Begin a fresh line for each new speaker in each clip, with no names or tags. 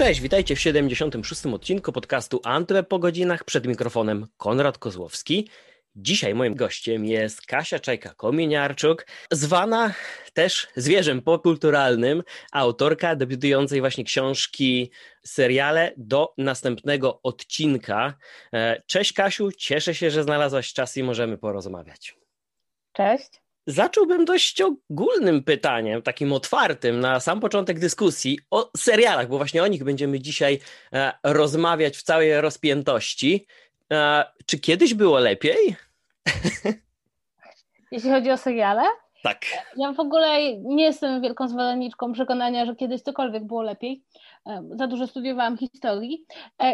Cześć, witajcie w 76. odcinku podcastu Antweb po godzinach. Przed mikrofonem Konrad Kozłowski. Dzisiaj moim gościem jest Kasia Czajka-Kominiarczuk, zwana też zwierzem popkulturalnym, autorka debiutującej właśnie książki seriale do następnego odcinka. E, cześć Kasiu, cieszę się, że znalazłaś czas i możemy porozmawiać.
Cześć.
Zacząłbym dość ogólnym pytaniem, takim otwartym na sam początek dyskusji o serialach, bo właśnie o nich będziemy dzisiaj e, rozmawiać w całej rozpiętości. E, czy kiedyś było lepiej?
Jeśli chodzi o seriale?
Tak.
Ja w ogóle nie jestem wielką zwolenniczką przekonania, że kiedyś cokolwiek było lepiej. E, za dużo studiowałam historii.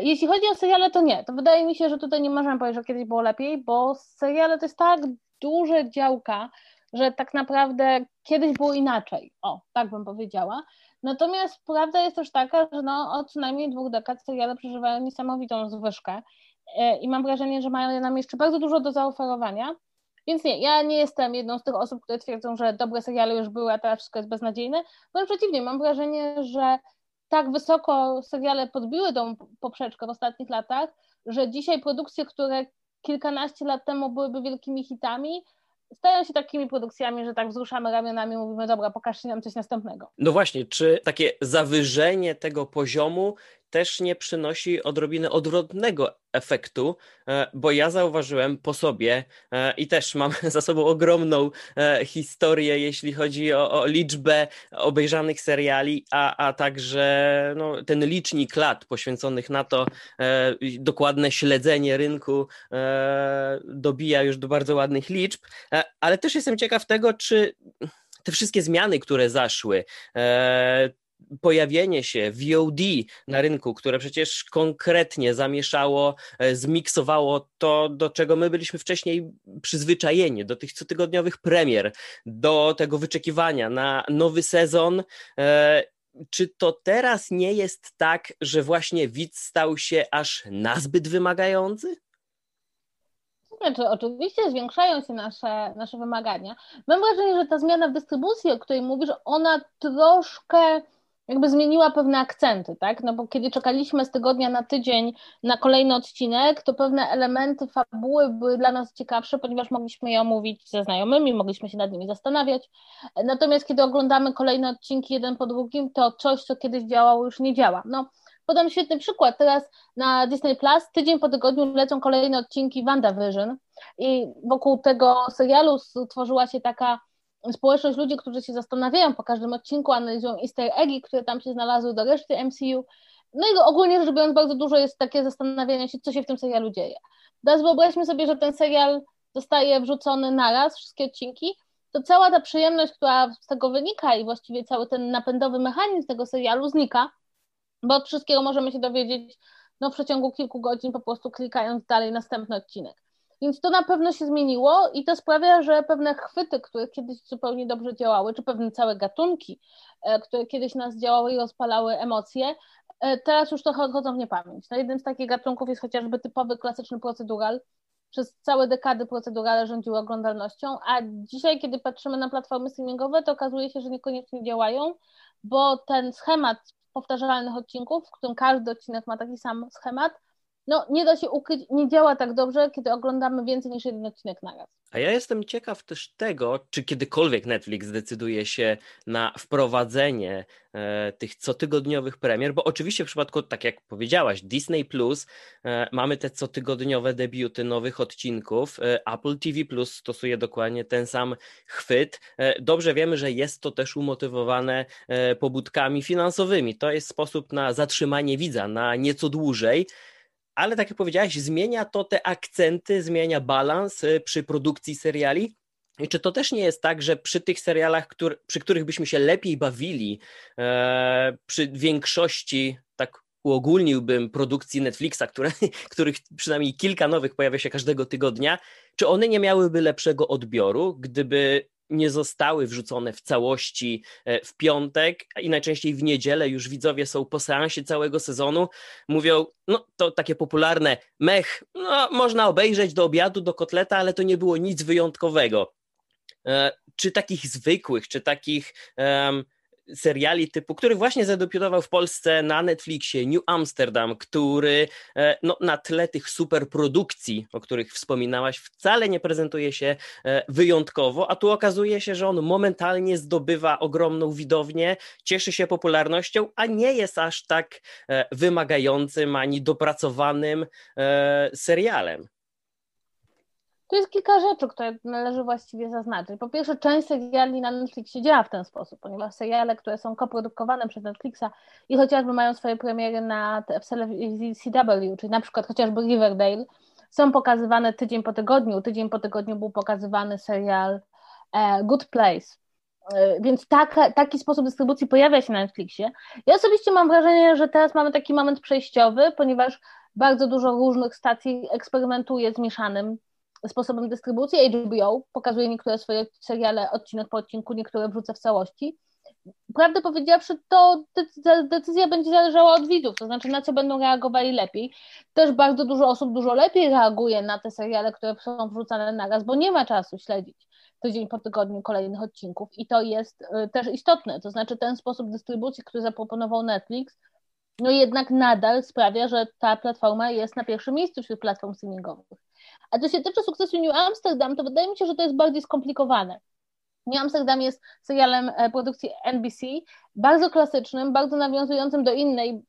Jeśli chodzi o seriale, to nie. To wydaje mi się, że tutaj nie możemy powiedzieć, że kiedyś było lepiej, bo seriale to jest tak duże działka, że tak naprawdę kiedyś było inaczej. O, tak bym powiedziała. Natomiast prawda jest też taka, że no, od co najmniej dwóch dekad seriale przeżywają niesamowitą zwyżkę e, i mam wrażenie, że mają nam jeszcze bardzo dużo do zaoferowania. Więc nie, ja nie jestem jedną z tych osób, które twierdzą, że dobre seriale już były, a teraz wszystko jest beznadziejne. Wręcz przeciwnie, mam wrażenie, że tak wysoko seriale podbiły tą poprzeczkę w ostatnich latach, że dzisiaj produkcje, które kilkanaście lat temu byłyby wielkimi hitami, stają się takimi produkcjami, że tak wzruszamy ramionami, mówimy, dobra, pokażcie nam coś następnego.
No właśnie, czy takie zawyżenie tego poziomu też nie przynosi odrobiny odwrotnego efektu, e, bo ja zauważyłem po sobie e, i też mam za sobą ogromną e, historię, jeśli chodzi o, o liczbę obejrzanych seriali, a, a także no, ten licznik lat poświęconych na to, dokładne śledzenie rynku dobija już do bardzo ładnych liczb, ale też jestem ciekaw tego, czy te wszystkie zmiany, które zaszły, pojawienie się VOD na rynku, które przecież konkretnie zamieszało, e, zmiksowało to, do czego my byliśmy wcześniej przyzwyczajeni, do tych cotygodniowych premier, do tego wyczekiwania na nowy sezon. E, czy to teraz nie jest tak, że właśnie widz stał się aż nazbyt wymagający?
Znaczy, oczywiście zwiększają się nasze, nasze wymagania. Mam wrażenie, że ta zmiana w dystrybucji, o której mówisz, ona troszkę jakby zmieniła pewne akcenty, tak? No bo kiedy czekaliśmy z tygodnia na tydzień na kolejny odcinek, to pewne elementy fabuły były dla nas ciekawsze, ponieważ mogliśmy je omówić ze znajomymi, mogliśmy się nad nimi zastanawiać. Natomiast kiedy oglądamy kolejne odcinki jeden po drugim, to coś, co kiedyś działało, już nie działa. No, podam świetny przykład. Teraz na Disney Plus tydzień po tygodniu lecą kolejne odcinki WandaVision i wokół tego serialu stworzyła się taka społeczność ludzi, którzy się zastanawiają po każdym odcinku, analizują easter eggi, które tam się znalazły do reszty MCU. No i ogólnie rzecz biorąc, bardzo dużo jest takie zastanawiania się, co się w tym serialu dzieje. Teraz wyobraźmy sobie, że ten serial zostaje wrzucony naraz, wszystkie odcinki, to cała ta przyjemność, która z tego wynika i właściwie cały ten napędowy mechanizm tego serialu znika, bo od wszystkiego możemy się dowiedzieć no, w przeciągu kilku godzin, po prostu klikając dalej następny odcinek. Więc to na pewno się zmieniło i to sprawia, że pewne chwyty, które kiedyś zupełnie dobrze działały, czy pewne całe gatunki, e, które kiedyś nas działały i rozpalały emocje, e, teraz już trochę chodzą w niepamięć. No jednym z takich gatunków jest chociażby typowy klasyczny procedural. Przez całe dekady procedurale rządziły oglądalnością, a dzisiaj, kiedy patrzymy na platformy streamingowe, to okazuje się, że niekoniecznie działają, bo ten schemat powtarzalnych odcinków, w którym każdy odcinek ma taki sam schemat, no nie da się ukryć, nie działa tak dobrze, kiedy oglądamy więcej niż jeden odcinek na raz.
A ja jestem ciekaw też tego, czy kiedykolwiek Netflix zdecyduje się na wprowadzenie e, tych cotygodniowych premier, bo oczywiście w przypadku, tak jak powiedziałaś, Disney Plus e, mamy te cotygodniowe debiuty nowych odcinków, e, Apple TV Plus stosuje dokładnie ten sam chwyt. E, dobrze wiemy, że jest to też umotywowane e, pobudkami finansowymi. To jest sposób na zatrzymanie widza na nieco dłużej ale tak jak powiedziałaś, zmienia to te akcenty, zmienia balans y, przy produkcji seriali. I czy to też nie jest tak, że przy tych serialach, który, przy których byśmy się lepiej bawili, e, przy większości, tak uogólniłbym, produkcji Netflixa, które, których przynajmniej kilka nowych pojawia się każdego tygodnia, czy one nie miałyby lepszego odbioru, gdyby nie zostały wrzucone w całości e, w piątek i najczęściej w niedzielę już widzowie są po seansie całego sezonu, mówią, no to takie popularne mech, no można obejrzeć do obiadu, do kotleta, ale to nie było nic wyjątkowego. E, czy takich zwykłych, czy takich um, seriali typu, który właśnie zadebiutował w Polsce na Netflixie, New Amsterdam, który e, no, na tle tych superprodukcji, o których wspominałaś, wcale nie prezentuje się e, wyjątkowo, a tu okazuje się, że on momentalnie zdobywa ogromną widownię, cieszy się popularnością, a nie jest aż tak wymagającym ani dopracowanym serialem.
Tu jest kilka rzeczy, które należy właściwie zaznaczyć. Po pierwsze, część seriali na Netflixie działa w ten sposób, ponieważ seriale, które są koprodukowane przez Netflixa i chociażby mają swoje premiery na, w telewizji CW, czyli na przykład chociażby Riverdale, są pokazywane tydzień po tygodniu. Tydzień po tygodniu był pokazywany serial e, Good Place. E, więc taka, taki sposób dystrybucji pojawia się na Netflixie. Ja osobiście mam wrażenie, że teraz mamy taki moment przejściowy, ponieważ bardzo dużo różnych stacji eksperymentuje z mieszanym sposobem dystrybucji. HBO pokazuje niektóre swoje seriale odcinek po odcinku, niektóre wrzuca w całości. Prawdę powiedziawszy, to decyzja będzie zależała od widzów, to znaczy na co będą reagowali lepiej. Też bardzo dużo osób dużo lepiej reaguje na te seriale, które są wrzucane naraz, bo nie ma czasu śledzić tydzień po tygodniu kolejnych odcinków i to jest y, też istotne, to znaczy ten sposób dystrybucji, który zaproponował Netflix, no jednak nadal sprawia, że ta platforma jest na pierwszym miejscu wśród platform streamingowych. A co się tyczy sukcesu New Amsterdam, to wydaje mi się, że to jest bardziej skomplikowane. New Amsterdam jest serialem e, produkcji NBC, bardzo klasycznym, bardzo nawiązującym do innej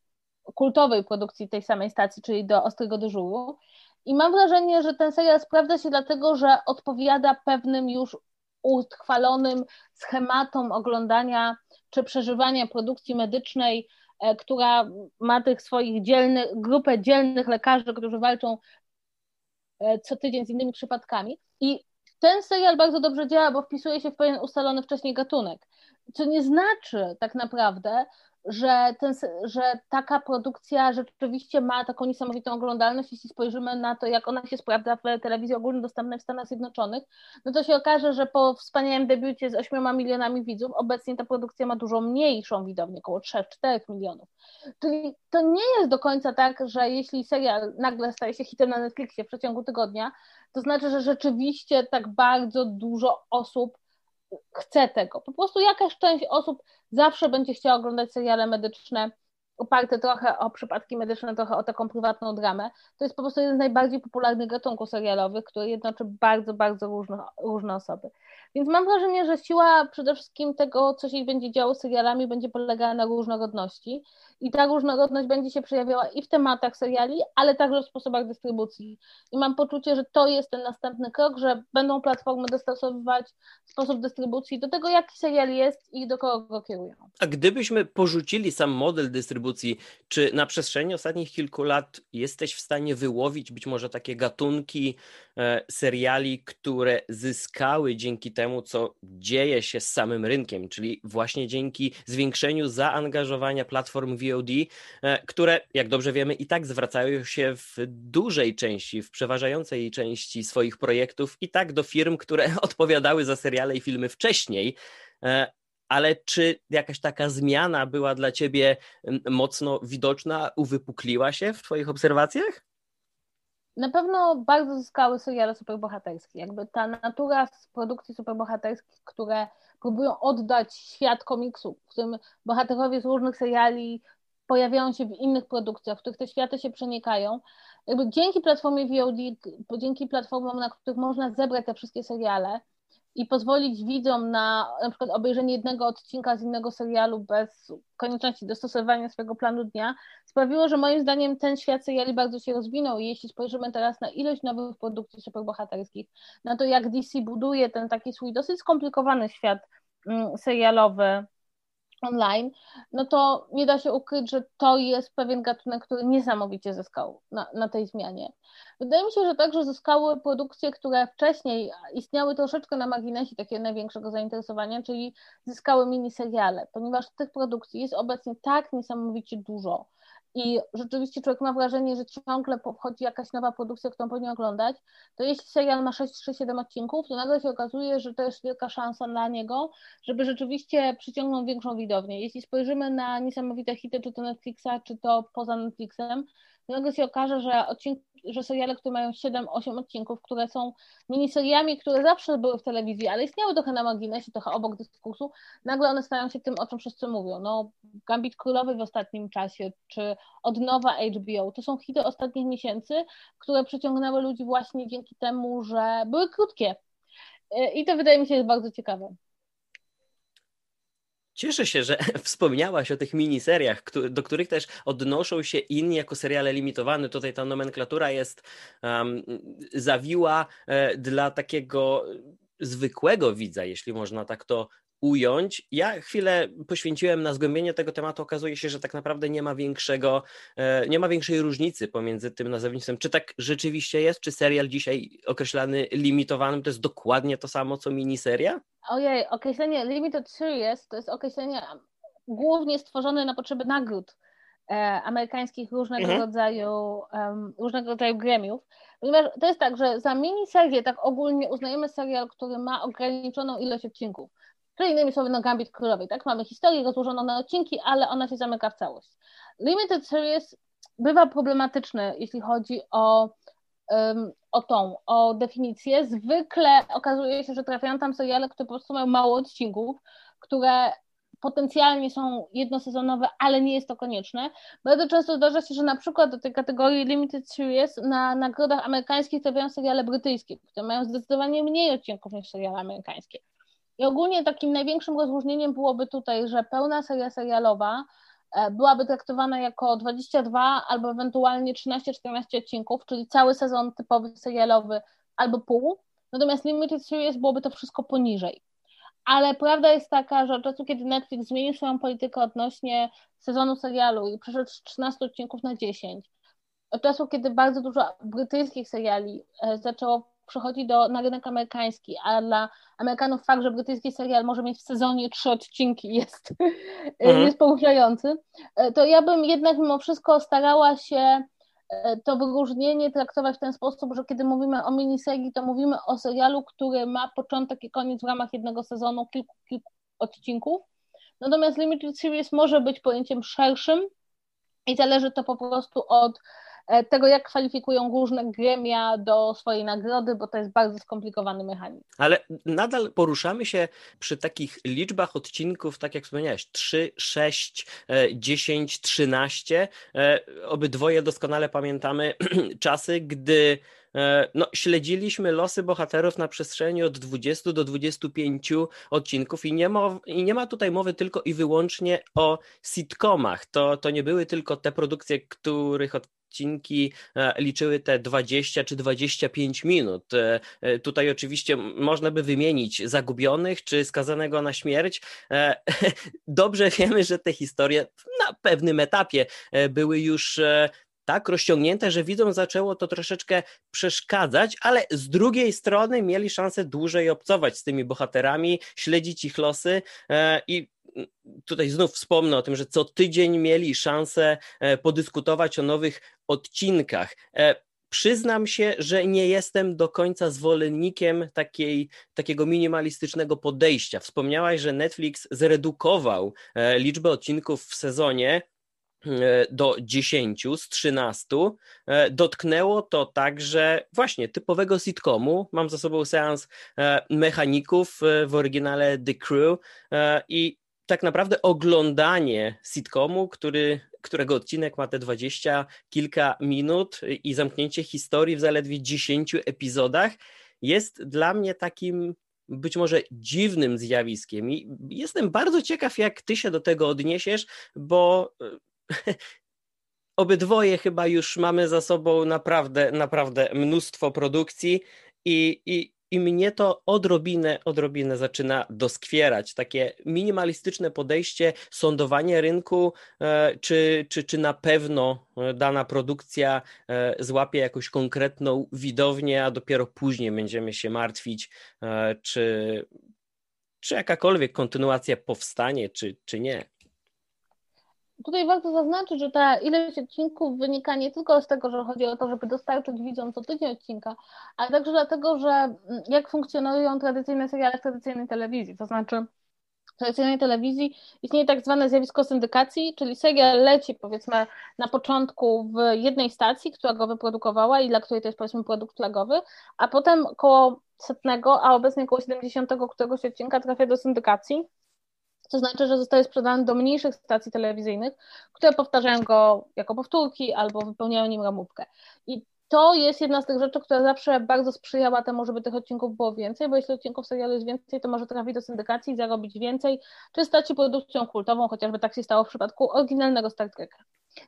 kultowej produkcji tej samej stacji, czyli do Ostrego Dyżuru. I mam wrażenie, że ten serial sprawdza się dlatego, że odpowiada pewnym już utrwalonym schematom oglądania czy przeżywania produkcji medycznej, e, która ma tych swoich dzielnych, grupę dzielnych lekarzy, którzy walczą co tydzień z innymi przypadkami. I ten serial bardzo dobrze działa, bo wpisuje się w pewien ustalony wcześniej gatunek. Co nie znaczy tak naprawdę, że, ten, że taka produkcja rzeczywiście ma taką niesamowitą oglądalność, jeśli spojrzymy na to, jak ona się sprawdza w telewizji ogólnodostępnej w Stanach Zjednoczonych, no to się okaże, że po wspaniałym debiucie z 8 milionami widzów, obecnie ta produkcja ma dużo mniejszą widownię, około 3-4 milionów. Czyli to nie jest do końca tak, że jeśli serial nagle staje się hitem na Netflixie w przeciągu tygodnia, to znaczy, że rzeczywiście tak bardzo dużo osób chce tego. Po prostu jakaś część osób zawsze będzie chciała oglądać seriale medyczne oparte trochę o przypadki medyczne, trochę o taką prywatną dramę. To jest po prostu jeden z najbardziej popularnych gatunków serialowych, który jednoczy bardzo, bardzo różne, różne osoby. Więc mam wrażenie, że siła przede wszystkim tego, co się będzie działo z serialami, będzie polegała na różnorodności i ta różnorodność będzie się przejawiała i w tematach seriali, ale także w sposobach dystrybucji. I mam poczucie, że to jest ten następny krok, że będą platformy dostosowywać sposób dystrybucji do tego, jaki serial jest i do kogo go kierują.
A gdybyśmy porzucili sam model dystrybucji, czy na przestrzeni ostatnich kilku lat jesteś w stanie wyłowić być może takie gatunki e, seriali, które zyskały dzięki temu, co dzieje się z samym rynkiem, czyli właśnie dzięki zwiększeniu zaangażowania platform VOD, e, które, jak dobrze wiemy, i tak zwracają się w dużej części, w przeważającej części swoich projektów i tak do firm, które odpowiadały za seriale i filmy wcześniej. E, ale czy jakaś taka zmiana była dla ciebie mocno widoczna, uwypukliła się w Twoich obserwacjach?
Na pewno bardzo zyskały seriale superbohaterskie. Jakby ta natura z produkcji superbohaterskich, które próbują oddać świat komiksu, w którym bohaterowie z różnych seriali pojawiają się w innych produkcjach, w których te światy się przenikają. Jakby dzięki platformie VOD, dzięki platformom, na których można zebrać te wszystkie seriale, i pozwolić widzom na na przykład obejrzenie jednego odcinka z innego serialu bez konieczności dostosowania swojego planu dnia, sprawiło, że moim zdaniem ten świat seriali bardzo się rozwinął i jeśli spojrzymy teraz na ilość nowych produkcji superbohaterskich, na to jak DC buduje ten taki swój dosyć skomplikowany świat mm, serialowy, online, no to nie da się ukryć, że to jest pewien gatunek, który niesamowicie zyskał na, na tej zmianie. Wydaje mi się, że także zyskały produkcje, które wcześniej istniały troszeczkę na marginesie takiego największego zainteresowania, czyli zyskały miniseriale, ponieważ tych produkcji jest obecnie tak niesamowicie dużo, i rzeczywiście człowiek ma wrażenie, że ciągle wchodzi jakaś nowa produkcja, którą powinien oglądać, to jeśli serial ma 6 czy 7 odcinków, to nagle się okazuje, że to jest wielka szansa dla niego, żeby rzeczywiście przyciągnął większą widownię. Jeśli spojrzymy na niesamowite hity, czy to Netflixa, czy to poza Netflixem, nagle się okaże, że, odcinki, że seriale, które mają 7-8 odcinków, które są miniseriami, które zawsze były w telewizji, ale istniały trochę na marginesie, trochę obok dyskursu, nagle one stają się tym, o czym wszyscy mówią. No, Gambit Królowej w ostatnim czasie, czy odnowa HBO, to są hity ostatnich miesięcy, które przyciągnęły ludzi właśnie dzięki temu, że były krótkie. I to wydaje mi się jest bardzo ciekawe.
Cieszę się, że wspomniałaś o tych miniseriach, do których też odnoszą się inni jako seriale limitowane. Tutaj ta nomenklatura jest um, zawiła e, dla takiego zwykłego widza, jeśli można tak to ująć. Ja chwilę poświęciłem na zgłębienie tego tematu. Okazuje się, że tak naprawdę nie ma większego, e, nie ma większej różnicy pomiędzy tym nazewnictwem. Czy tak rzeczywiście jest? Czy serial dzisiaj określany limitowanym to jest dokładnie to samo co miniseria?
Ojej, określenie limited series to jest określenie głównie stworzone na potrzeby nagród e, amerykańskich różnego mhm. rodzaju um, różnego rodzaju gremiów. Ponieważ to jest tak, że za miniserię tak ogólnie uznajemy serial, który ma ograniczoną ilość odcinków. Czyli innymi słowy, no Gambit Królowej, tak? Mamy historię rozłożoną na odcinki, ale ona się zamyka w całość. Limited Series bywa problematyczny, jeśli chodzi o, um, o tą, o definicję. Zwykle okazuje się, że trafiają tam seriale, które po prostu mają mało odcinków, które potencjalnie są jednosezonowe, ale nie jest to konieczne. Bardzo często zdarza się, że na przykład do tej kategorii Limited Series na nagrodach amerykańskich trafiają seriale brytyjskie, które mają zdecydowanie mniej odcinków niż seriale amerykańskie. I ogólnie takim największym rozróżnieniem byłoby tutaj, że pełna seria serialowa e, byłaby traktowana jako 22 albo ewentualnie 13-14 odcinków, czyli cały sezon typowy serialowy albo pół. Natomiast Limited Series byłoby to wszystko poniżej. Ale prawda jest taka, że od czasu, kiedy Netflix zmienił swoją politykę odnośnie sezonu serialu i przeszedł z 13 odcinków na 10, od czasu, kiedy bardzo dużo brytyjskich seriali e, zaczęło przechodzi do, na rynek amerykański, a dla Amerykanów fakt, że brytyjski serial może mieć w sezonie trzy odcinki jest, mhm. jest pouczający, e, to ja bym jednak mimo wszystko starała się e, to wyróżnienie traktować w ten sposób, że kiedy mówimy o miniserii, to mówimy o serialu, który ma początek i koniec w ramach jednego sezonu, kilku, kilku odcinków. Natomiast Limited Series może być pojęciem szerszym i zależy to po prostu od E, tego, jak kwalifikują różne gremia do swojej nagrody, bo to jest bardzo skomplikowany mechanizm.
Ale nadal poruszamy się przy takich liczbach odcinków, tak jak wspomniałeś, 3, 6, 10, 13. Obydwoje doskonale pamiętamy czasy, gdy no, śledziliśmy losy bohaterów na przestrzeni od 20 do 25 odcinków i nie, ma, i nie ma tutaj mowy tylko i wyłącznie o sitcomach. To, to nie były tylko te produkcje, których od odcinki e, liczyły te 20 czy 25 minut. E, e, tutaj oczywiście można by wymienić Zagubionych czy Skazanego na śmierć. Dobrze wiemy, że te historie na pewnym etapie były już tak rozciągnięte, że widzom zaczęło to troszeczkę przeszkadzać, ale z drugiej strony mieli szansę dłużej obcować z tymi bohaterami, śledzić ich losy i tutaj znów wspomnę o tym, że co tydzień mieli szansę e, podyskutować o nowych odcinkach. E, przyznam się, że nie jestem do końca zwolennikiem takiej, takiego minimalistycznego podejścia. Wspomniałaś, że Netflix zredukował e, liczbę odcinków w sezonie do 10 z 13. Dotknęło to także właśnie typowego sitcomu. Mam za sobą seans mechaników w oryginale The Crew i tak naprawdę oglądanie sitcomu, który, którego odcinek ma te dwadzieścia kilka minut i zamknięcie historii w zaledwie dziesięciu epizodach jest dla mnie takim być może dziwnym zjawiskiem. I jestem bardzo ciekaw, jak ty się do tego odniesiesz, bo obydwoje chyba już mamy za sobą naprawdę, naprawdę mnóstwo produkcji i, i, i mnie to odrobinę, odrobinę zaczyna doskwierać. Takie minimalistyczne podejście, sądowanie rynku, e, czy, czy, czy na pewno e, dana produkcja e, złapie jakąś konkretną widownię, a dopiero później będziemy się martwić, czy, czy jakakolwiek kontynuacja powstanie, czy, czy nie.
Tutaj warto zaznaczyć, że ta ilość odcinków wynika nie tylko z tego, że chodzi o to, żeby dostarczyć widzom co tydzień odcinka, ale także dlatego, że mm, jak funkcjonują tradycyjne seriale w tradycyjnej telewizji. To znaczy, tradycyjnej telewizji istnieje tak zwane zjawisko syndykacji, czyli serial leci powiedzmy na początku w jednej stacji, która go wyprodukowała i dla której to jest powiedzmy produkt flagowy, a potem koło setnego, a obecnie około 70 któregoś odcinka trafia do syndykacji, to znaczy, że zostaje sprzedany do mniejszych stacji telewizyjnych, które powtarzają go jako powtórki albo wypełniają nim ramówkę. I to jest jedna z tych rzeczy, która zawsze bardzo sprzyjała temu, żeby tych odcinków było więcej, bo jeśli odcinków serialu jest więcej, to może trafić do syndykacji zarobić więcej, czy stać się produkcją kultową, chociażby tak się stało w przypadku oryginalnego Star Treka.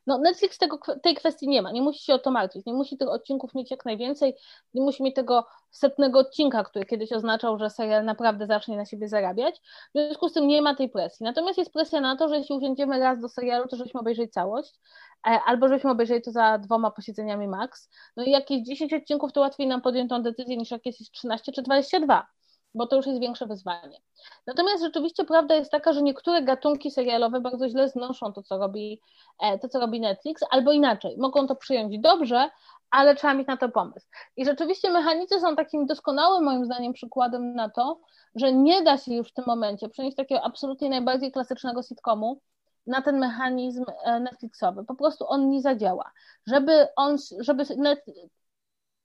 No Netflix tego, tej kwestii nie ma, nie musi się o to martwić, nie musi tych odcinków mieć jak najwięcej, nie musi mieć tego setnego odcinka, który kiedyś oznaczał, że serial naprawdę zacznie na siebie zarabiać, w związku z tym nie ma tej presji. Natomiast jest presja na to, że jeśli usiądziemy raz do serialu, to żebyśmy obejrzeli całość, e, albo żebyśmy obejrzeli to za dwoma posiedzeniami max, no i jakieś 10 odcinków to łatwiej nam podjąć tą decyzję niż jakieś 13 czy 22 bo to już jest większe wyzwanie. Natomiast rzeczywiście prawda jest taka, że niektóre gatunki serialowe bardzo źle znoszą to, co robi, e, to, co robi Netflix, albo inaczej, mogą to przyjąć dobrze, ale trzeba mieć na to pomysł. I rzeczywiście mechanicy są takim doskonałym, moim zdaniem, przykładem na to, że nie da się już w tym momencie przenieść takiego absolutnie najbardziej klasycznego sitcomu na ten mechanizm e, Netflixowy. Po prostu on nie zadziała. Żeby on, żeby, net,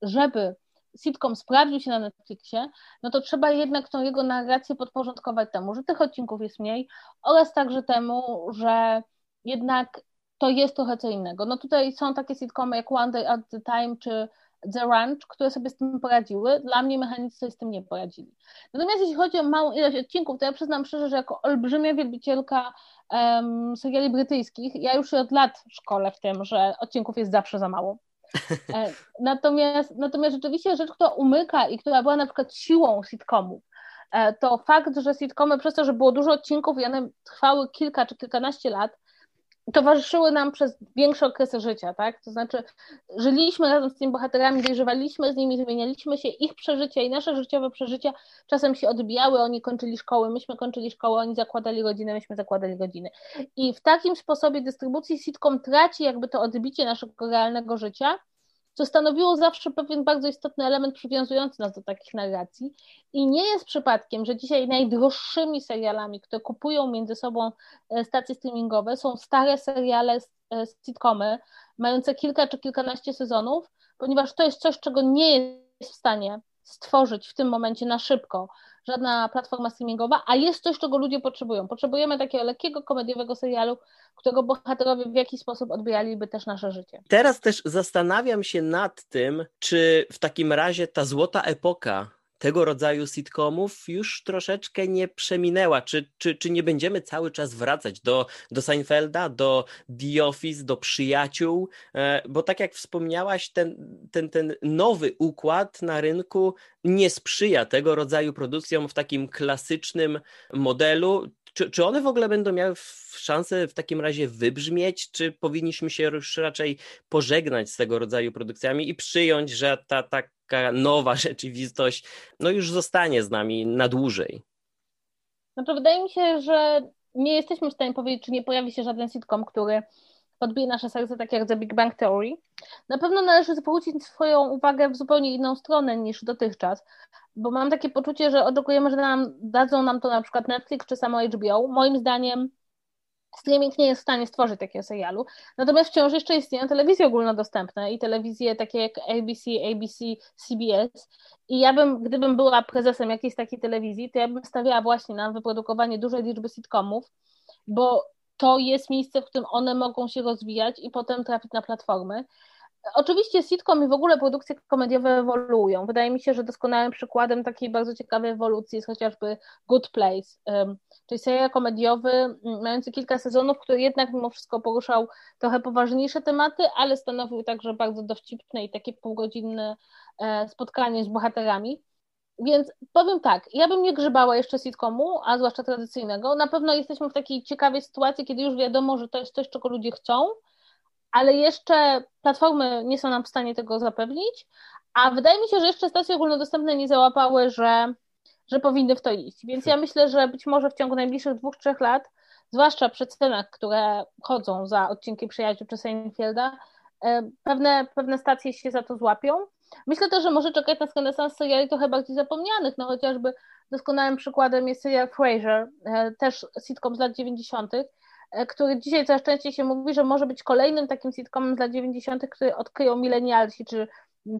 żeby sitcom sprawdził się na Netflixie, no to trzeba jednak tą jego narrację podporządkować temu, że tych odcinków jest mniej oraz także temu, że jednak to jest trochę co innego. No tutaj są takie sitcomy jak One Day at the Time czy The Ranch, które sobie z tym poradziły. Dla mnie mechanicy sobie z tym nie poradzili. Natomiast jeśli chodzi o małą ilość odcinków, to ja przyznam szczerze, że jako olbrzymia wielbicielka um, seriali brytyjskich, ja już od lat szkolę w tym, że odcinków jest zawsze za mało. E, natomiast, natomiast rzeczywiście rzecz, która umyka i która była na przykład siłą sitcomów, e, to fakt, że sitcomy przez to, że było dużo odcinków i one trwały kilka czy kilkanaście lat, towarzyszyły nam przez większe okresy życia, tak? To znaczy, żyliśmy razem z tymi bohaterami, dojrzewaliśmy z nimi, zmienialiśmy się, ich przeżycia i nasze życiowe przeżycia czasem się odbijały, oni kończyli szkoły, myśmy kończyli szkołę, oni zakładali rodzinę, myśmy zakładali rodziny. I w takim sposobie dystrybucji sitcom traci jakby to odbicie naszego realnego życia, co stanowiło zawsze pewien bardzo istotny element przywiązujący nas do takich narracji. I nie jest przypadkiem, że dzisiaj najdroższymi serialami, które kupują między sobą e, stacje streamingowe, są stare seriale, e, sitcomy, mające kilka czy kilkanaście sezonów, ponieważ to jest coś, czego nie jest w stanie stworzyć w tym momencie na szybko żadna platforma streamingowa, a jest coś, czego ludzie potrzebują. Potrzebujemy takiego lekkiego, komediowego serialu, którego bohaterowie w jakiś sposób odbijaliby też nasze życie.
Teraz też zastanawiam się nad tym, czy w takim razie ta złota epoka tego rodzaju sitcomów już troszeczkę nie przeminęła. Czy, czy, czy nie będziemy cały czas wracać do, do Seinfelda, do The Office, do przyjaciół? E, bo tak jak wspomniałaś, ten, ten, ten nowy układ na rynku nie sprzyja tego rodzaju produkcjom w takim klasycznym modelu. Czy, czy one w ogóle będą miały szansę w takim razie wybrzmieć, czy powinniśmy się już raczej pożegnać z tego rodzaju produkcjami i przyjąć, że ta taka nowa rzeczywistość no już zostanie z nami na dłużej?
Znaczy, wydaje mi się, że nie jesteśmy w stanie powiedzieć, czy nie pojawi się żaden sitcom, który podbije nasze serce, tak jak The Big Bang Theory. Na pewno należy zwrócić swoją uwagę w zupełnie inną stronę niż dotychczas, bo mam takie poczucie, że oczekujemy, że nam, dadzą nam to na przykład Netflix czy samo HBO. Moim zdaniem streaming nie jest w stanie stworzyć takiego serialu. Natomiast wciąż jeszcze istnieją telewizje ogólnodostępne i telewizje takie jak ABC, ABC, CBS. I ja bym, gdybym była prezesem jakiejś takiej telewizji, to ja bym stawiała właśnie na wyprodukowanie dużej liczby sitcomów, bo to jest miejsce, w którym one mogą się rozwijać i potem trafić na platformy. Oczywiście sitcom i w ogóle produkcje komediowe ewoluują. Wydaje mi się, że doskonałym przykładem takiej bardzo ciekawej ewolucji jest chociażby Good Place, czyli serial komediowy mający kilka sezonów, który jednak mimo wszystko poruszał trochę poważniejsze tematy, ale stanowił także bardzo dowcipne i takie półgodzinne e, spotkanie z bohaterami. Więc powiem tak, ja bym nie grzebała jeszcze sitcomu, a zwłaszcza tradycyjnego. Na pewno jesteśmy w takiej ciekawej sytuacji, kiedy już wiadomo, że to jest coś, czego ludzie chcą, ale jeszcze platformy nie są nam w stanie tego zapewnić, a wydaje mi się, że jeszcze stacje ogólnodostępne nie załapały, że, że powinny w to iść. Więc ja myślę, że być może w ciągu najbliższych dwóch, trzech lat, zwłaszcza przy cenach, które chodzą za odcinki Przyjaciół czy Seinfelda, e, pewne, pewne stacje się za to złapią. Myślę też, że może czekać nas renesans seriali trochę bardziej zapomnianych, no chociażby doskonałym przykładem jest serial Frasier, e, też sitcom z lat 90., e, który dzisiaj coraz częściej się mówi, że może być kolejnym takim sitcomem z lat 90., który odkryją milenialsi, czy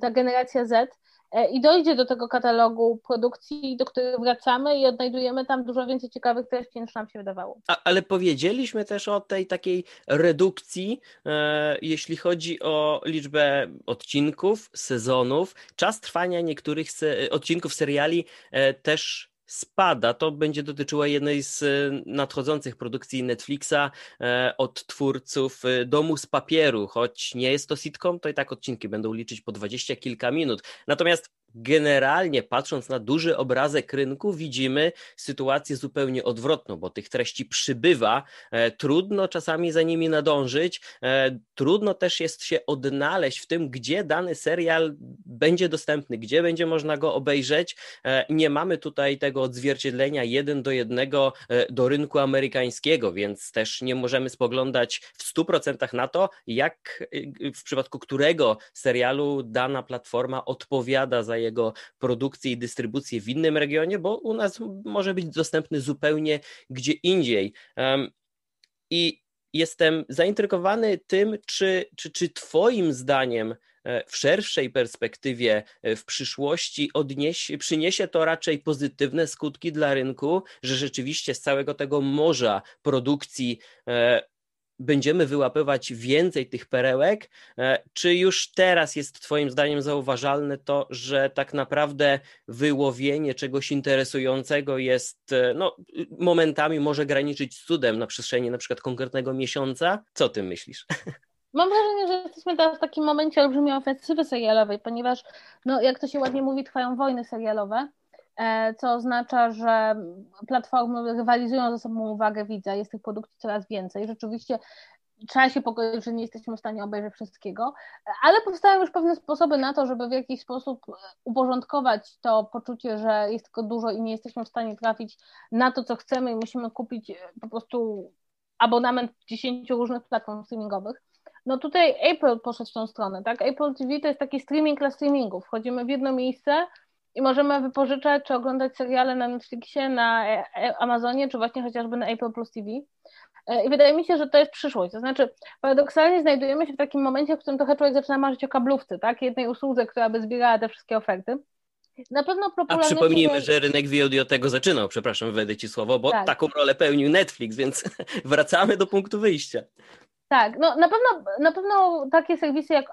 ta generacja Z, E, i dojdzie do tego katalogu produkcji, do których wracamy i odnajdujemy tam dużo więcej ciekawych treści niż nam się wydawało.
A, ale powiedzieliśmy też o tej takiej redukcji, e, jeśli chodzi o liczbę odcinków, sezonów. Czas trwania niektórych se odcinków seriali e, też spada. To będzie dotyczyło jednej z e, nadchodzących produkcji Netflixa e, od twórców e, Domu z Papieru. Choć nie jest to sitcom, to i tak odcinki będą liczyć po dwadzieścia kilka minut. Natomiast generalnie patrząc na duży obrazek rynku, widzimy sytuację zupełnie odwrotną, bo tych treści przybywa, e, trudno czasami za nimi nadążyć, e, trudno też jest się odnaleźć w tym, gdzie dany serial będzie dostępny, gdzie będzie można go obejrzeć. E, nie mamy tutaj tego odzwierciedlenia jeden do jednego do rynku amerykańskiego, więc też nie możemy spoglądać w 100% na to, jak w przypadku którego serialu dana platforma odpowiada za jego produkcję i dystrybucję w innym regionie, bo u nas może być dostępny zupełnie gdzie indziej. I jestem zaintrygowany tym, czy, czy, czy Twoim zdaniem e, w szerszej perspektywie e, w przyszłości odniesie, przyniesie to raczej pozytywne skutki dla rynku, że rzeczywiście z całego tego morza produkcji e, będziemy wyłapywać więcej tych perełek, e, czy już teraz jest Twoim zdaniem zauważalne to, że tak naprawdę wyłowienie czegoś interesującego jest, e, no, momentami może graniczyć z cudem na przestrzeni na przykład konkretnego miesiąca? Co Ty myślisz?
Mam wrażenie, że jesteśmy teraz w takim momencie olbrzymiej ofensywy serialowej, ponieważ, no, jak to się ładnie mówi, trwają wojny serialowe co oznacza, że platformy rywalizują ze sobą uwagę widza, jest tych produkcji coraz więcej. Rzeczywiście trzeba się pogodzić, że nie jesteśmy w stanie obejrzeć wszystkiego, ale powstają już pewne sposoby na to, żeby w jakiś sposób uporządkować to poczucie, że jest tylko dużo i nie jesteśmy w stanie trafić na to, co chcemy i musimy kupić po prostu abonament 10 różnych platform streamingowych. No tutaj Apple poszedł w tą stronę, tak? Apple TV to jest taki streaming dla streamingów. Wchodzimy w jedno miejsce, i możemy wypożyczać czy oglądać seriale na Netflixie, na e, e, Amazonie, czy właśnie chociażby na Apple Plus TV. E, I wydaje mi się, że to jest przyszłość. To znaczy, paradoksalnie znajdujemy się w takim momencie, w którym trochę człowiek zaczyna marzyć o kablówce, tak? Jednej usłudze, która by zbierała te wszystkie oferty.
Na pewno A przypomnijmy, że rynek VOD od tego zaczynał, przepraszam, wejdę Ci słowo, bo tak. taką rolę pełnił Netflix, więc wracamy do punktu wyjścia.
Tak, no na pewno, na pewno takie serwisy jak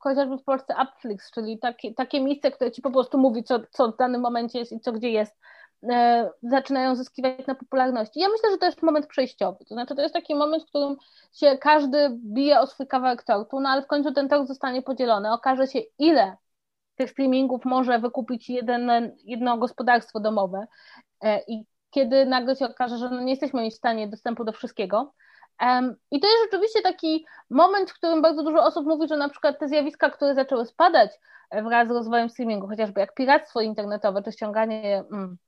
chociażby w Polsce Upflix, czyli takie, takie miejsce, które ci po prostu mówi, co, co w danym momencie jest i co gdzie jest, e, zaczynają zyskiwać na popularności. Ja myślę, że to jest moment przejściowy, to znaczy to jest taki moment, w którym się każdy bije o swój kawałek tortu, no ale w końcu ten tort zostanie podzielony, okaże się ile tych streamingów może wykupić jeden, jedno gospodarstwo domowe e, i kiedy nagle się okaże, że no nie jesteśmy mieć w stanie dostępu do wszystkiego, i to jest rzeczywiście taki moment, w którym bardzo dużo osób mówi, że na przykład te zjawiska, które zaczęły spadać e, wraz z rozwojem streamingu, chociażby jak piractwo internetowe czy ściąganie mm,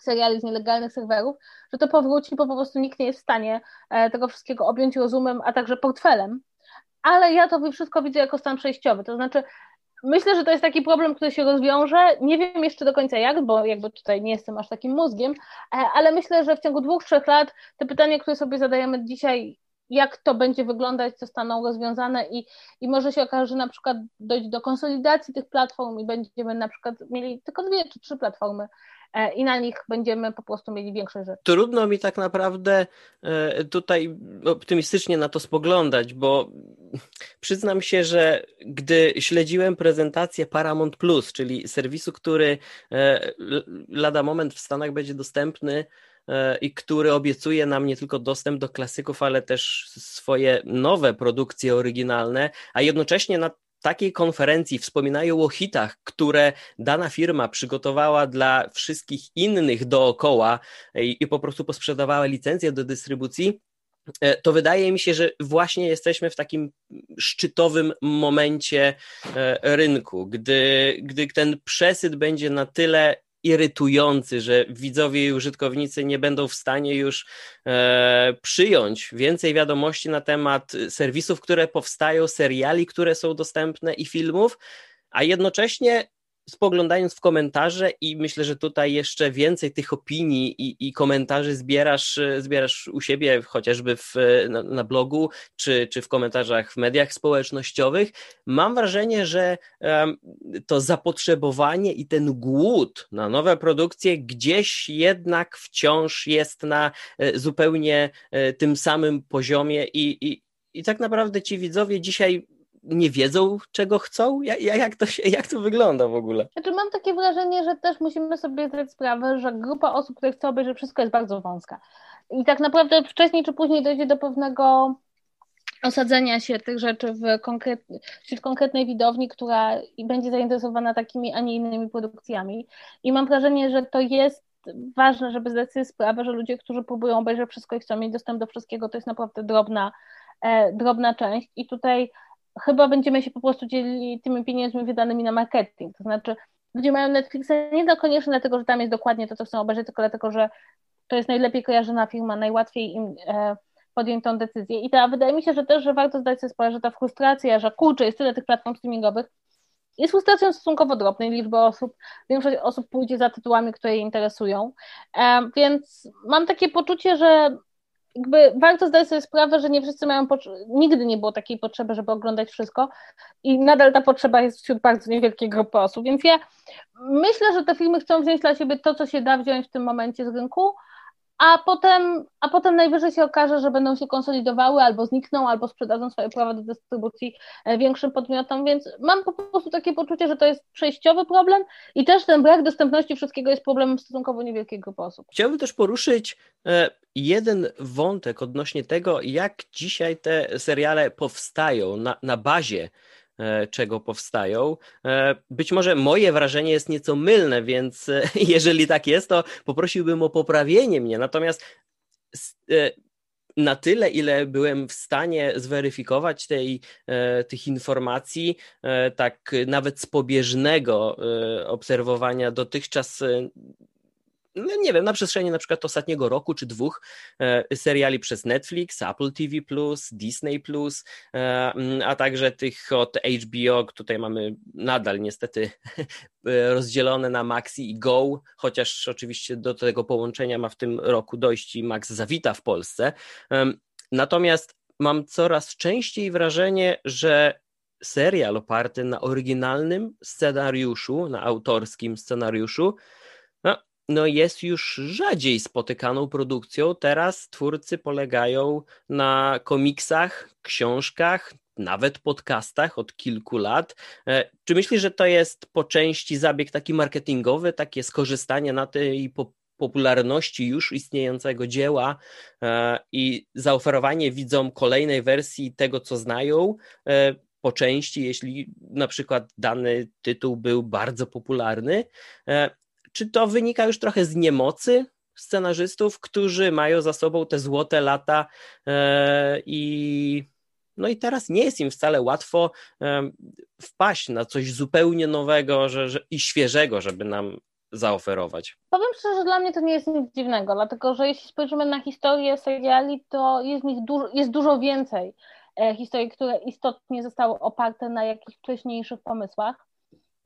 seriali z nielegalnych serwerów, że to powróci, bo po prostu nikt nie jest w stanie e, tego wszystkiego objąć rozumem, a także portfelem. Ale ja to wszystko widzę jako stan przejściowy, to znaczy Myślę, że to jest taki problem, który się rozwiąże. Nie wiem jeszcze do końca jak, bo jakby tutaj nie jestem aż takim mózgiem, e, ale myślę, że w ciągu dwóch, trzech lat te pytania, które sobie zadajemy dzisiaj, jak to będzie wyglądać, zostaną rozwiązane i, i może się okaże, że na przykład dojdzie do konsolidacji tych platform i będziemy na przykład mieli tylko dwie czy trzy platformy i na nich będziemy po prostu mieli większe rzeczy.
Trudno mi tak naprawdę e, tutaj optymistycznie na to spoglądać, bo przyznam się, że gdy śledziłem prezentację Paramount Plus, czyli serwisu, który e, lada moment w Stanach będzie dostępny, i który obiecuje nam nie tylko dostęp do klasyków, ale też swoje nowe produkcje oryginalne, a jednocześnie na takiej konferencji wspominają o hitach, które dana firma przygotowała dla wszystkich innych dookoła i, i po prostu posprzedawała licencję do dystrybucji, e, to wydaje mi się, że właśnie jesteśmy w takim szczytowym momencie e, rynku, gdy, gdy ten przesyt będzie na tyle irytujący, że widzowie i użytkownicy nie będą w stanie już e, przyjąć więcej wiadomości na temat serwisów, które powstają, seriali, które są dostępne i filmów, a jednocześnie spoglądając w komentarze i myślę, że tutaj jeszcze więcej tych opinii i, i komentarzy zbierasz, zbierasz u siebie, chociażby w, na, na, blogu, czy, czy w komentarzach w mediach społecznościowych. Mam wrażenie, że um, to zapotrzebowanie i ten głód na nowe produkcje gdzieś jednak wciąż jest na e, zupełnie e, tym samym poziomie i, i, i tak naprawdę ci widzowie dzisiaj nie wiedzą, czego chcą? Jak, jak, to, się, jak to wygląda w ogóle?
Znaczy mam takie wrażenie, że też musimy sobie zdać sprawę, że grupa osób, które chcą obejrzeć wszystko jest bardzo wąska. I tak naprawdę wcześniej czy później dojdzie do pewnego osadzenia się tych rzeczy w konkret, wśród konkretnej widowni, która będzie zainteresowana takimi, a nie innymi produkcjami. I mam wrażenie, że to jest ważne, żeby zdać sobie sprawę, że ludzie, którzy próbują obejrzeć wszystko i chcą mieć dostęp do wszystkiego, to jest naprawdę drobna, e, drobna część. I tutaj chyba będziemy się po prostu dzielili tymi pieniędzmi wydanymi na marketing. To znaczy, ludzie mają Netflixa nie do koniecznie dlatego, że tam jest dokładnie to, co chcą obejrzeć, tylko dlatego, że to jest najlepiej kojarzona firma, najłatwiej im e, podjąć tą decyzję. I to wydaje mi się, że też, że warto zdać sobie sprawę, że ta frustracja, że kurczę, jest tyle tych platform streamingowych, jest frustracją stosunkowo drobnej liczby osób. Większość osób pójdzie za tytułami, które je interesują. E, więc mam takie poczucie, że jakby warto zdać sobie sprawę, że nie wszyscy mają, nigdy nie było takiej potrzeby, żeby oglądać wszystko i nadal ta potrzeba jest wśród bardzo niewielkiej grupy osób, więc ja myślę, że te firmy chcą wziąć dla siebie to, co się da wziąć w tym momencie z rynku, a potem, a potem najwyżej się okaże, że będą się konsolidowały albo znikną, albo sprzedadzą swoje prawa do dystrybucji e, większym podmiotom, więc mam po prostu takie poczucie, że to jest przejściowy problem i też ten brak dostępności wszystkiego jest problemem stosunkowo niewielkiej grupy osób.
Chciałbym też poruszyć e, jeden wątek odnośnie tego, jak dzisiaj te seriale powstają na, na bazie czego powstają. E, być może moje wrażenie jest nieco mylne, więc e, jeżeli tak jest, to poprosiłbym o poprawienie mnie. Natomiast na tyle, ile byłem w stanie zweryfikować tej, tych informacji, tak nawet z pobieżnego obserwowania dotychczas no nie wiem, na przestrzeni na przykład ostatniego roku czy dwóch e, seriali przez Netflix, Apple TV+, Disney+, e, a także tych od HBO, tutaj mamy nadal niestety e, rozdzielone na Maxi i Go, chociaż oczywiście do tego połączenia ma w tym roku dojść i Max zawita w Polsce. Natomiast mam coraz częściej wrażenie, że serial oparty na oryginalnym scenariuszu, na autorskim scenariuszu, no jest już rzadziej spotykaną produkcją. Teraz twórcy polegają na komiksach, książkach, nawet podcastach od kilku lat. E, czy myślisz, że to jest po części zabieg taki marketingowy, takie skorzystanie na tej popularności już istniejącego dzieła e, i zaoferowanie widzom kolejnej wersji tego, co znają? E, po części, jeśli na przykład dany tytuł był bardzo popularny, czy to wynika już trochę z niemocy scenarzystów, którzy mają za sobą te złote lata e, i no i teraz nie jest im wcale łatwo e, wpaść na coś zupełnie nowego że, że, i świeżego, żeby nam zaoferować.
Powiem szczerze, że dla mnie to nie jest nic dziwnego, dlatego że jeśli spojrzymy na historię seriali, to jest, nich jest dużo więcej e, historii, które istotnie zostały oparte na jakichś wcześniejszych pomysłach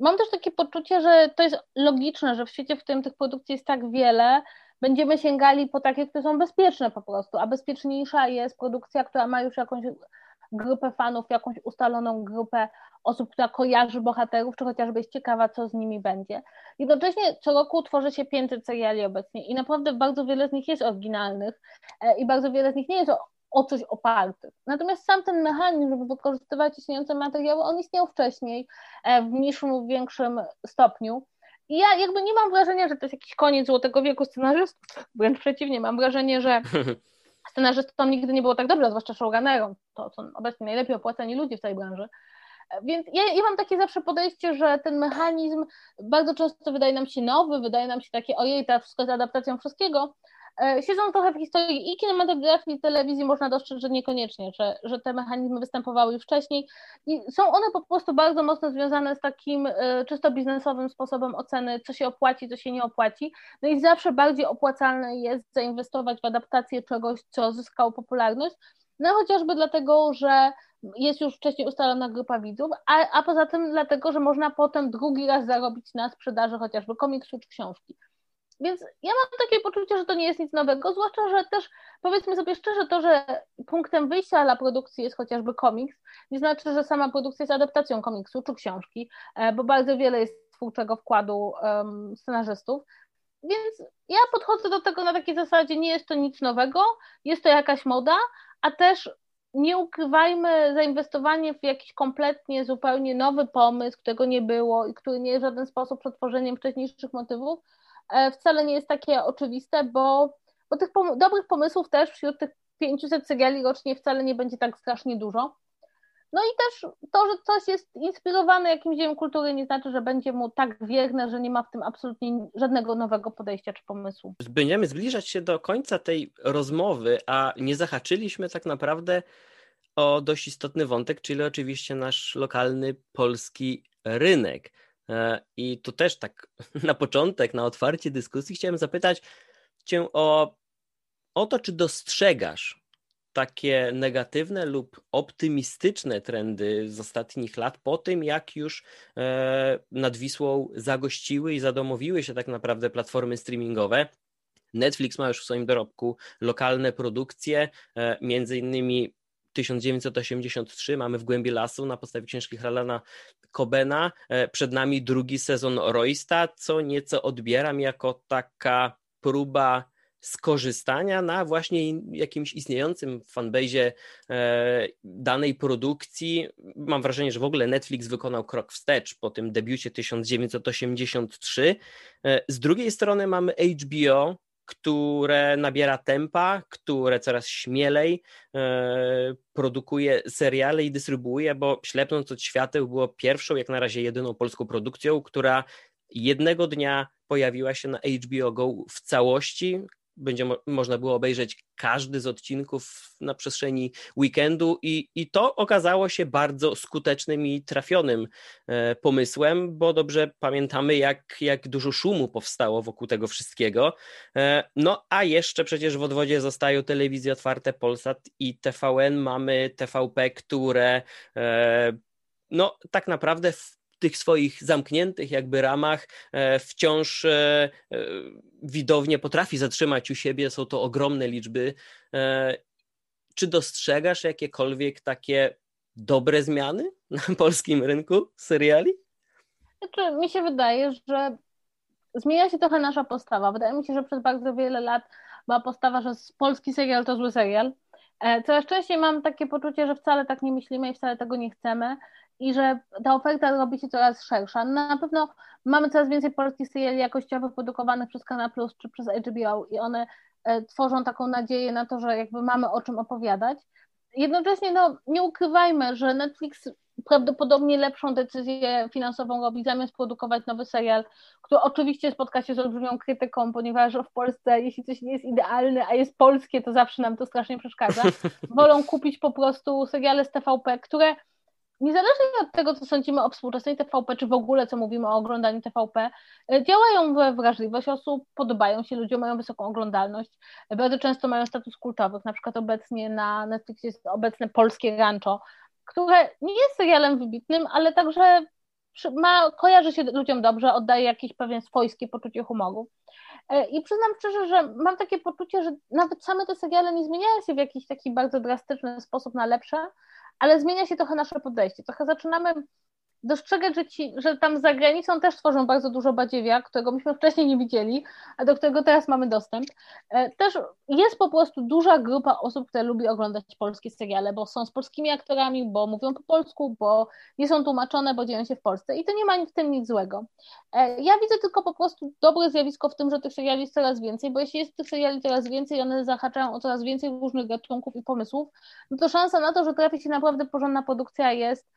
mam też takie poczucie, że to jest logiczne, że w świecie, w którym tych produkcji jest tak wiele, będziemy sięgali po takie, które są bezpieczne po prostu, a bezpieczniejsza jest produkcja, która ma już jakąś grupę fanów, jakąś ustaloną grupę osób, która kojarzy bohaterów, czy chociażby jest ciekawa, co z nimi będzie. Jednocześnie co roku tworzy się 500 seriali obecnie i naprawdę bardzo wiele z nich jest oryginalnych e, i bardzo wiele z nich nie jest o coś opartych. Natomiast sam ten mechanizm, żeby wykorzystywać istniejące materiały, on istniał wcześniej e, w mniejszym lub większym stopniu. I ja jakby nie mam wrażenia, że to jest jakiś koniec złotego wieku scenarzystów, wręcz przeciwnie, mam wrażenie, że scenarzystom nigdy nie było tak dobrze, zwłaszcza showrunnerom, to są obecnie najlepiej opłacani ludzie w tej branży. E, więc ja, ja mam takie zawsze podejście, że ten mechanizm bardzo często wydaje nam się nowy, wydaje nam się takie, ojej, ta wszystko jest adaptacją wszystkiego, siedzą trochę w historii i kinematografii, i telewizji, można dostrzec, że niekoniecznie, że, że te mechanizmy występowały już wcześniej i są one po prostu bardzo mocno związane z takim e, czysto biznesowym sposobem oceny, co się opłaci, co się nie opłaci. No i zawsze bardziej opłacalne jest zainwestować w adaptację czegoś, co zyskało popularność, no chociażby dlatego, że jest już wcześniej ustalona grupa widzów, a, a poza tym dlatego, że można potem drugi raz zarobić na sprzedaży chociażby komiksu czy książki. Więc ja mam takie poczucie, że to nie jest nic nowego, zwłaszcza, że też powiedzmy sobie szczerze, to, że punktem wyjścia dla produkcji jest chociażby komiks, nie znaczy, że sama produkcja jest adaptacją komiksu czy książki, e, bo bardzo wiele jest twórczego wkładu um, scenarzystów. Więc ja podchodzę do tego na takiej zasadzie, nie jest to nic nowego, jest to jakaś moda, a też nie ukrywajmy, zainwestowanie w jakiś kompletnie, zupełnie nowy pomysł, którego nie było i który nie jest w żaden sposób przetworzeniem wcześniejszych motywów, wcale nie jest takie oczywiste, bo, bo tych pom dobrych pomysłów też wśród tych 500 cegieli rocznie wcale nie będzie tak strasznie dużo. No i też to, że coś jest inspirowane jakimś dziełem kultury, nie znaczy, że będzie mu tak wierne, że nie ma w tym absolutnie żadnego nowego podejścia czy pomysłu.
Będziemy zbliżać się do końca tej rozmowy, a nie zahaczyliśmy tak naprawdę o dość istotny wątek, czyli oczywiście nasz lokalny polski rynek. E, I tu też tak na początek, na otwarcie dyskusji chciałem zapytać Cię o, o to, czy dostrzegasz takie negatywne lub optymistyczne trendy z ostatnich lat po tym, jak już e, nad Wisłą zagościły i zadomowiły się tak naprawdę platformy streamingowe. Netflix ma już w swoim dorobku lokalne produkcje, e, między innymi 1983 mamy w głębi lasu na podstawie książki Harlana Cobena. E, przed nami drugi sezon Roysta, co nieco odbieram jako taka próba skorzystania na właśnie jakimś istniejącym fanbase e, danej produkcji. Mam wrażenie, że w ogóle Netflix wykonał krok wstecz po tym debiucie 1983. E, z drugiej strony mamy HBO, które nabiera tempa, które coraz śmielej e, produkuje seriale i dystrybuuje, bo Ślepnąc od świateł było pierwszą, jak na razie jedyną polską produkcją, która jednego dnia pojawiła się na HBO Go w całości, będzie mo można było obejrzeć każdy z odcinków na przestrzeni weekendu i, i to okazało się bardzo skutecznym i trafionym e, pomysłem, bo dobrze pamiętamy, jak, jak dużo szumu powstało wokół tego wszystkiego. E, no a jeszcze przecież w odwodzie zostają telewizje otwarte Polsat i TVN, mamy TVP, które e, no tak naprawdę w tych swoich zamkniętych jakby ramach e, wciąż e, e, widownie potrafi zatrzymać u siebie, są to ogromne liczby. Czy dostrzegasz jakiekolwiek takie dobre zmiany na polskim rynku seriali?
Znaczy, mi się wydaje, że zmienia się trochę nasza postawa. Wydaje mi się, że przez bardzo wiele lat była postawa, że polski serial to zły serial. Coraz częściej mam takie poczucie, że wcale tak nie myślimy i wcale tego nie chcemy i że ta oferta robi się coraz szersza. Na pewno mamy coraz więcej polskich seriali jakościowych produkowanych przez Kanal Plus czy przez HBO i one e, tworzą taką nadzieję na to, że jakby mamy o czym opowiadać. Jednocześnie no, nie ukrywajmy, że Netflix prawdopodobnie lepszą decyzję finansową robi zamiast produkować nowy serial, który oczywiście spotka się z olbrzymią krytyką, ponieważ w Polsce jeśli coś nie jest idealne, a jest polskie, to zawsze nam to strasznie przeszkadza. Wolą kupić po prostu seriale z TVP, które niezależnie od tego, co sądzimy o współczesnej TVP, czy w ogóle co mówimy o oglądaniu TVP, e, działają we wrażliwość osób, podobają się ludziom, mają wysoką oglądalność, bardzo często mają status kultowych, na przykład obecnie na Netflix jest obecne Polskie Rancho, które nie jest serialem wybitnym, ale także ma, kojarzy się ludziom dobrze, oddaje jakieś pewien swojskie poczucie humoru. E, I przyznam szczerze, że mam takie poczucie, że nawet same te seriale nie zmieniają się w jakiś taki bardzo drastyczny sposób na lepsze, ale zmienia się trochę nasze podejście. Trochę zaczynamy dostrzegać, że, ci, że tam za granicą też tworzą bardzo dużo badziewia, którego myśmy wcześniej nie widzieli, a do którego teraz mamy dostęp. E, też jest po prostu duża grupa osób, które lubi oglądać polskie seriale, bo są z polskimi aktorami, bo mówią po polsku, bo nie są tłumaczone, bo dzieją się w Polsce i to nie ma w tym nic złego. E, ja widzę tylko po prostu dobre zjawisko w tym, że tych seriali jest coraz więcej, bo jeśli jest tych seriali coraz więcej i one zahaczają o coraz więcej różnych gatunków i pomysłów, no to szansa na to, że trafi się naprawdę porządna produkcja jest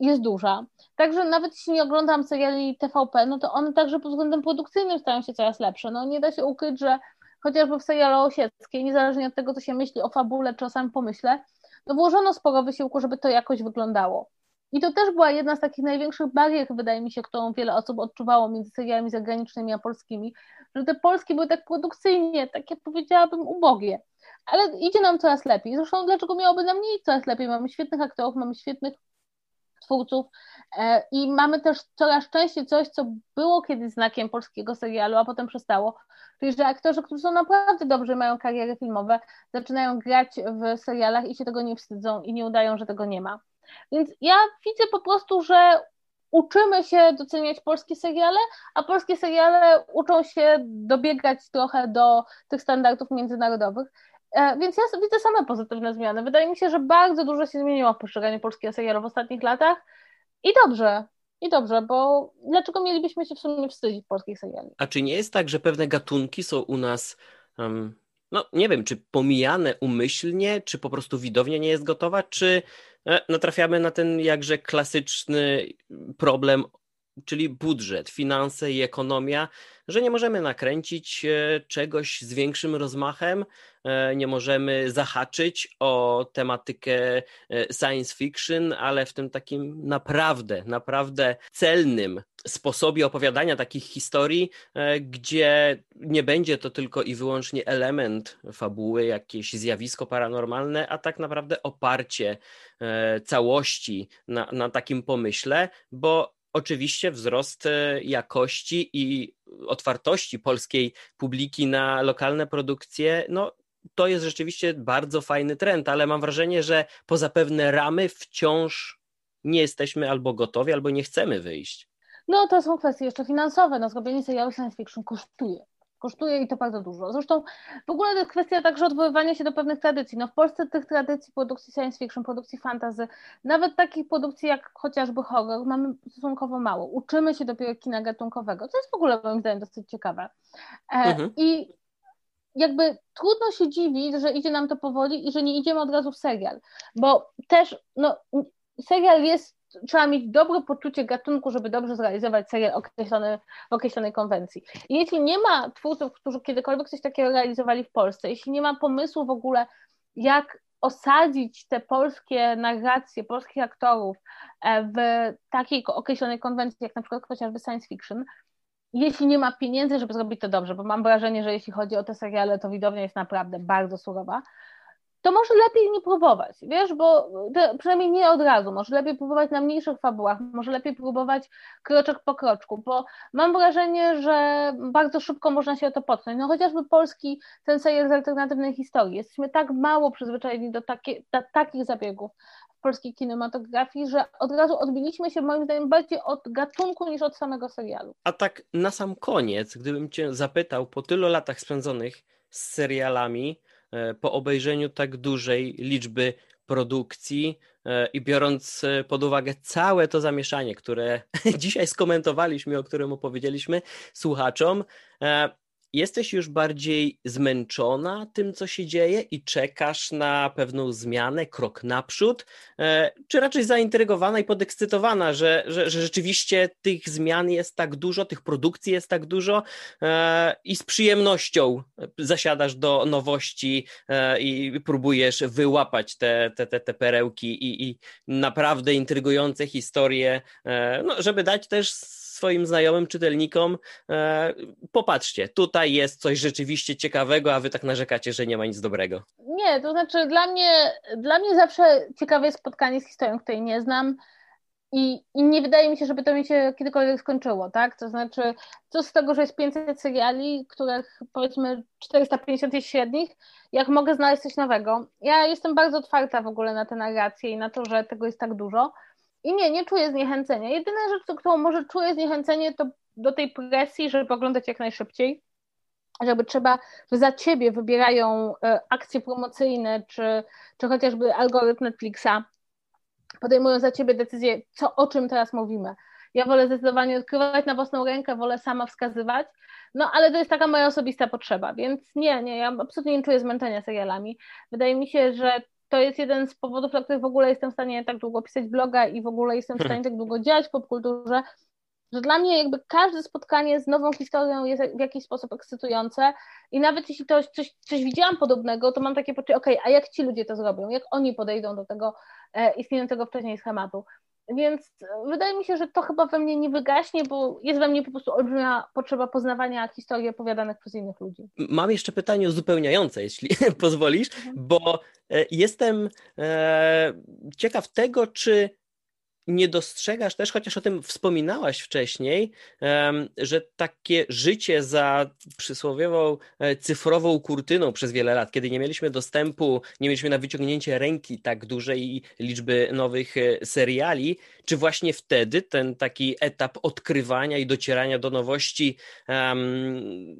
jest duża. Także nawet jeśli nie oglądam seriali TVP, no to one także pod względem produkcyjnym stają się coraz lepsze. No nie da się ukryć, że chociażby w serialu Osieckiej, niezależnie od tego, co się myśli o fabule czy o samym pomyśle, no włożono sporo wysiłku, żeby to jakoś wyglądało. I to też była jedna z takich największych barier, wydaje mi się, którą wiele osób odczuwało między serialami zagranicznymi a polskimi, że te polskie były tak produkcyjnie, takie powiedziałabym ubogie. ale idzie nam coraz lepiej. Zresztą dlaczego miałoby nam nie iść coraz lepiej? Mamy świetnych aktorów, mamy świetnych twórców e, i mamy też coraz częściej coś, co było kiedyś znakiem polskiego serialu, a potem przestało, czyli że aktorzy, którzy są naprawdę dobrzy, mają kariery filmowe, zaczynają grać w serialach i się tego nie wstydzą i nie udają, że tego nie ma. Więc ja widzę po prostu, że uczymy się doceniać polskie seriale, a polskie seriale uczą się dobiegać trochę do tych standardów międzynarodowych. E, więc ja widzę same pozytywne zmiany. Wydaje mi się, że bardzo dużo się zmieniło w postrzeganiu polskiego serialu w ostatnich latach i dobrze. I dobrze, bo dlaczego mielibyśmy się w sumie wstydzić polskich seriali?
A czy nie jest tak, że pewne gatunki są u nas, um, no nie wiem, czy pomijane umyślnie, czy po prostu widownia nie jest gotowa, czy e, natrafiamy na ten jakże klasyczny problem czyli budżet, finanse i ekonomia, że nie możemy nakręcić e, czegoś z większym rozmachem, e, nie możemy zahaczyć o tematykę e, science fiction, ale w tym takim naprawdę, naprawdę celnym sposobie opowiadania takich historii, gdzie nie będzie to tylko i wyłącznie element fabuły, jakieś zjawisko paranormalne, a tak naprawdę oparcie całości na, na takim pomyśle, bo oczywiście wzrost e, jakości i otwartości polskiej publiki na lokalne produkcje, no to jest rzeczywiście bardzo fajny trend, ale mam wrażenie, że poza pewne ramy wciąż nie jesteśmy albo gotowi, albo nie chcemy wyjść.
No to są kwestie jeszcze finansowe. No, zrobienie serialu science fiction kosztuje kosztuje i to bardzo dużo. Zresztą w ogóle to jest kwestia także odwoływania się do pewnych tradycji. No w Polsce tych tradycji produkcji science fiction, produkcji fantasy, nawet takich produkcji jak chociażby horror mamy stosunkowo mało. Uczymy się dopiero kina gatunkowego, co jest w ogóle moim zdaniem dosyć ciekawe. E, mhm. I jakby trudno się dziwić, że idzie nam to powoli i że nie idziemy od razu w serial, bo też no, serial jest trzeba mieć dobre poczucie gatunku, żeby dobrze zrealizować serial określony, w określonej konwencji. I jeśli nie ma twórców, którzy kiedykolwiek coś takiego realizowali w Polsce, jeśli nie ma pomysłu w ogóle, jak osadzić te polskie narracje, polskich aktorów e, w takiej określonej konwencji, jak na przykład chociażby science fiction, jeśli nie ma pieniędzy, żeby zrobić to dobrze, bo mam wrażenie, że jeśli chodzi o te seriale, to widownia jest naprawdę bardzo surowa, to może lepiej nie próbować, wiesz, bo przynajmniej nie od razu, może lepiej próbować na mniejszych fabułach, może lepiej próbować kroczek po kroczku, bo mam wrażenie, że bardzo szybko można się o to potknąć. No chociażby polski ten serial z alternatywnej historii. Jesteśmy tak mało przyzwyczajeni do, takie, do takich zabiegów w polskiej kinematografii, że od razu odbiliśmy się moim zdaniem bardziej od gatunku niż od samego serialu.
A tak na sam koniec, gdybym cię zapytał po tylu latach spędzonych z serialami, po obejrzeniu tak dużej liczby produkcji e, i biorąc e, pod uwagę całe to zamieszanie, które dzisiaj skomentowaliśmy, o którym opowiedzieliśmy słuchaczom, jesteś już bardziej zmęczona tym, co się dzieje i czekasz na pewną zmianę, krok naprzód, e, czy raczej zaintrygowana i podekscytowana, że, że, że rzeczywiście tych zmian jest tak dużo, tych produkcji jest tak dużo e, i z przyjemnością zasiadasz do nowości e, i próbujesz wyłapać te, te, te, te perełki i, i naprawdę intrygujące historie, no, żeby dać też swoim znajomym czytelnikom, e, popatrzcie, tutaj jest coś rzeczywiście ciekawego, a wy tak narzekacie, że nie ma nic dobrego.
Nie, to znaczy dla mnie, dla mnie zawsze ciekawe jest spotkanie z historią, której nie znam. I, I nie wydaje mi się, żeby to mi się kiedykolwiek skończyło, tak? To znaczy, co z tego, że jest 500 seriali, których powiedzmy 450 jest średnich, jak mogę znaleźć coś nowego? Ja jestem bardzo otwarta w ogóle na te narracje i na to, że tego jest tak dużo. I nie, nie czuję zniechęcenia. Jedyna rzecz, którą może czuję zniechęcenie, to do tej presji, żeby oglądać jak najszybciej, żeby trzeba, że za ciebie wybierają e, akcje promocyjne, czy, czy chociażby algorytm Netflixa, podejmują za ciebie decyzję, co, o czym teraz mówimy. Ja wolę zdecydowanie odkrywać na własną rękę, wolę sama wskazywać, no ale to jest taka moja osobista potrzeba, więc nie, nie, ja absolutnie nie czuję zmęczenia serialami. Wydaje mi się, że to jest jeden z powodów, dla których w ogóle jestem w stanie tak długo pisać bloga i w ogóle jestem w stanie tak długo działać w popkulturze, że dla mnie jakby każde spotkanie z nową historią jest w jakiś sposób ekscytujące i nawet jeśli to coś, coś widziałam podobnego, to mam takie poczucie, okej, okay, a jak ci ludzie to zrobią, jak oni podejdą do tego e, istniejącego wcześniej schematu. Więc wydaje mi się, że to chyba we mnie nie wygaśnie, bo jest we mnie po prostu olbrzymia potrzeba poznawania historii opowiadanych przez innych ludzi.
Mam jeszcze pytanie uzupełniające, jeśli pozwolisz, mhm. bo e, jestem e, ciekaw tego, czy nie dostrzegasz też, chociaż o tym wspominałaś wcześniej, że takie życie za przysłowiową e, cyfrową kurtyną przez wiele lat, kiedy nie mieliśmy dostępu, nie mieliśmy na wyciągnięcie ręki tak dużej liczby nowych e, seriali, czy właśnie wtedy ten taki etap odkrywania i docierania do nowości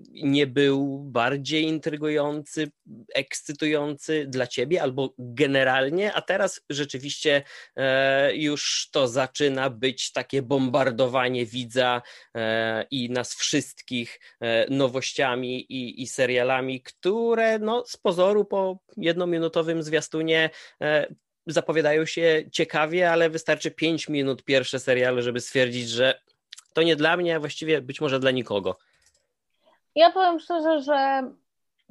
nie był bardziej intrygujący, ekscytujący dla ciebie albo generalnie, a teraz rzeczywiście e, już to zaczyna być takie bombardowanie widza e, i nas wszystkich e, nowościami i, i serialami, które no, z pozoru po jednominutowym zwiastunie e, zapowiadają się ciekawie, ale wystarczy 5 minut pierwsze seriale, żeby stwierdzić, że to nie dla mnie, a właściwie być może dla nikogo.
Ja powiem szczerze, że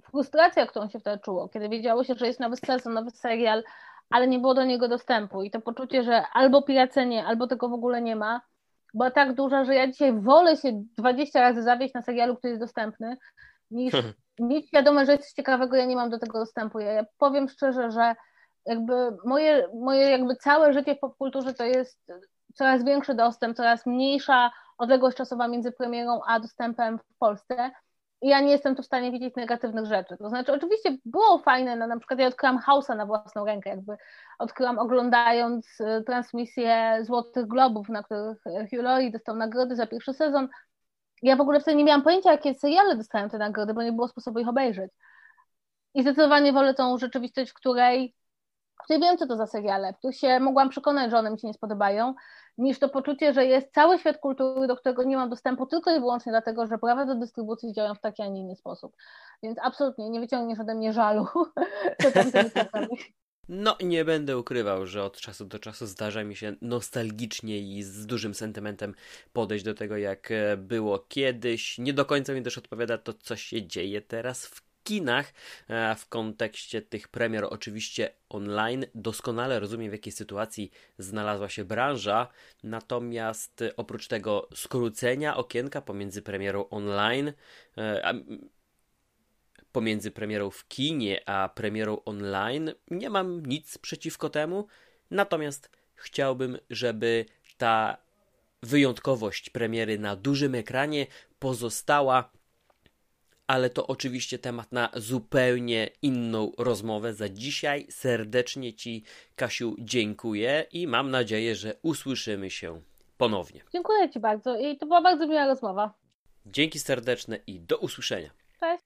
frustracja, którą się wtedy czuło, kiedy wiedziało się, że jest nowy sezon, nowy serial, ale nie było do niego dostępu i to poczucie, że albo piracenie, albo tego w ogóle nie ma, była tak duża, że ja dzisiaj wolę się 20 razy zawieść na serialu, który jest dostępny, niż mieć świadomość, że jest coś ciekawego, ja nie mam do tego dostępu. Ja, ja powiem szczerze, że jakby moje, moje jakby całe życie w popkulturze to jest coraz większy dostęp, coraz mniejsza odległość czasowa między premierą a dostępem w Polsce. Ja nie jestem tu w stanie widzieć negatywnych rzeczy. To znaczy, oczywiście było fajne, no, na przykład ja odkryłam Hausa na własną rękę, jakby odkryłam oglądając y, transmisję Złotych Globów, na których Hugh Laurie dostał nagrody za pierwszy sezon. Ja w ogóle wtedy nie miałam pojęcia, jakie seriale dostają te nagrody, bo nie było sposobu ich obejrzeć. I zdecydowanie wolę tą rzeczywistość, w której której wiem, co to za seriale, których się mogłam przekonać, że one mi się nie spodobają, niż to poczucie, że jest cały świat kultury, do którego nie mam dostępu tylko i wyłącznie dlatego, że prawa do dystrybucji działają w taki, a nie inny sposób. Więc absolutnie nie wyciągniesz ode mnie żalu.
No, nie będę ukrywał, że od czasu do czasu zdarza mi się nostalgicznie i z dużym sentymentem podejść do tego, jak e, było kiedyś. Nie do końca mi też odpowiada to, co się dzieje teraz w kinach e, w kontekście tych premier, oczywiście online. Doskonale rozumiem, w jakiej sytuacji znalazła się branża, natomiast oprócz tego skrócenia okienka pomiędzy premierą online, e, pomiędzy premierą w kinie a premierą online, nie mam nic przeciwko temu. Natomiast chciałbym, żeby ta wyjątkowość premiery na dużym ekranie pozostała ale to oczywiście temat na zupełnie inną rozmowę. Za dzisiaj serdecznie Ci, Kasiu, dziękuję i mam nadzieję, że usłyszymy się ponownie.
Dziękuję Ci bardzo i to była bardzo miła rozmowa.
Dzięki serdeczne i do usłyszenia.
Cześć.